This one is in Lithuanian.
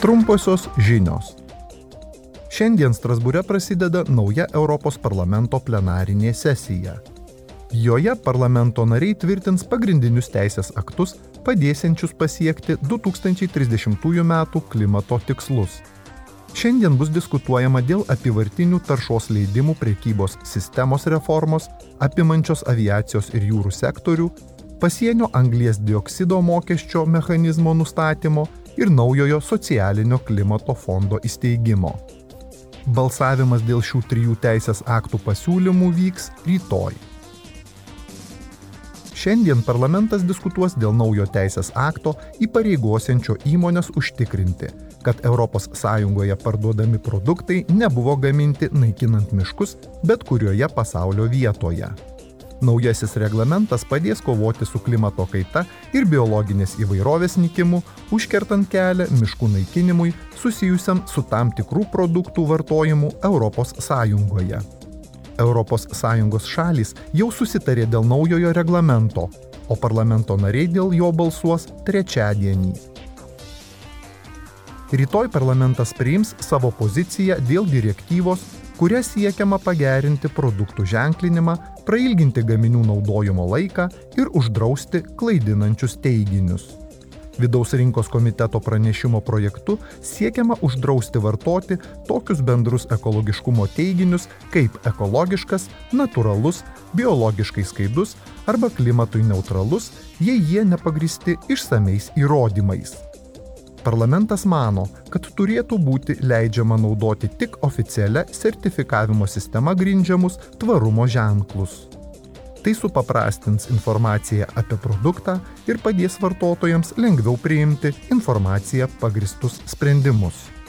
Trumposios žinios. Šiandien Strasbūre prasideda nauja Europos parlamento plenarinė sesija. Joje parlamento nariai tvirtins pagrindinius teisės aktus, padėsiančius pasiekti 2030 m. klimato tikslus. Šiandien bus diskutuojama dėl apivartinių taršos leidimų priekybos sistemos reformos, apimančios aviacijos ir jūrų sektorių, pasienio anglies dioksido mokesčio mechanizmo nustatymo ir naujojo socialinio klimato fondo įsteigimo. Balsavimas dėl šių trijų teisės aktų pasiūlymų vyks rytoj. Šiandien parlamentas diskutuos dėl naujo teisės akto įpareigosiančio įmonės užtikrinti, kad ES parduodami produktai nebuvo gaminti naikinant miškus bet kurioje pasaulio vietoje. Naujasis reglamentas padės kovoti su klimato kaita ir biologinės įvairovės nikimu, užkertant kelią miškų naikinimui susijusiam su tam tikrų produktų vartojimu ES. ES šalys jau susitarė dėl naujojo reglamento, o parlamento nariai dėl jo balsuos trečiadienį. Rytoj parlamentas priims savo poziciją dėl direktyvos kuria siekiama pagerinti produktų ženklinimą, prailginti gaminių naudojimo laiką ir uždrausti klaidinančius teiginius. Vidaus rinkos komiteto pranešimo projektu siekiama uždrausti vartoti tokius bendrus ekologiškumo teiginius kaip ekologiškas, natūralus, biologiškai skaidus arba klimatui neutralus, jei jie nepagristi išsameis įrodymais. Parlamentas mano, kad turėtų būti leidžiama naudoti tik oficialia sertifikavimo sistema grindžiamus tvarumo ženklus. Tai supaprastins informaciją apie produktą ir padės vartotojams lengviau priimti informaciją pagristus sprendimus.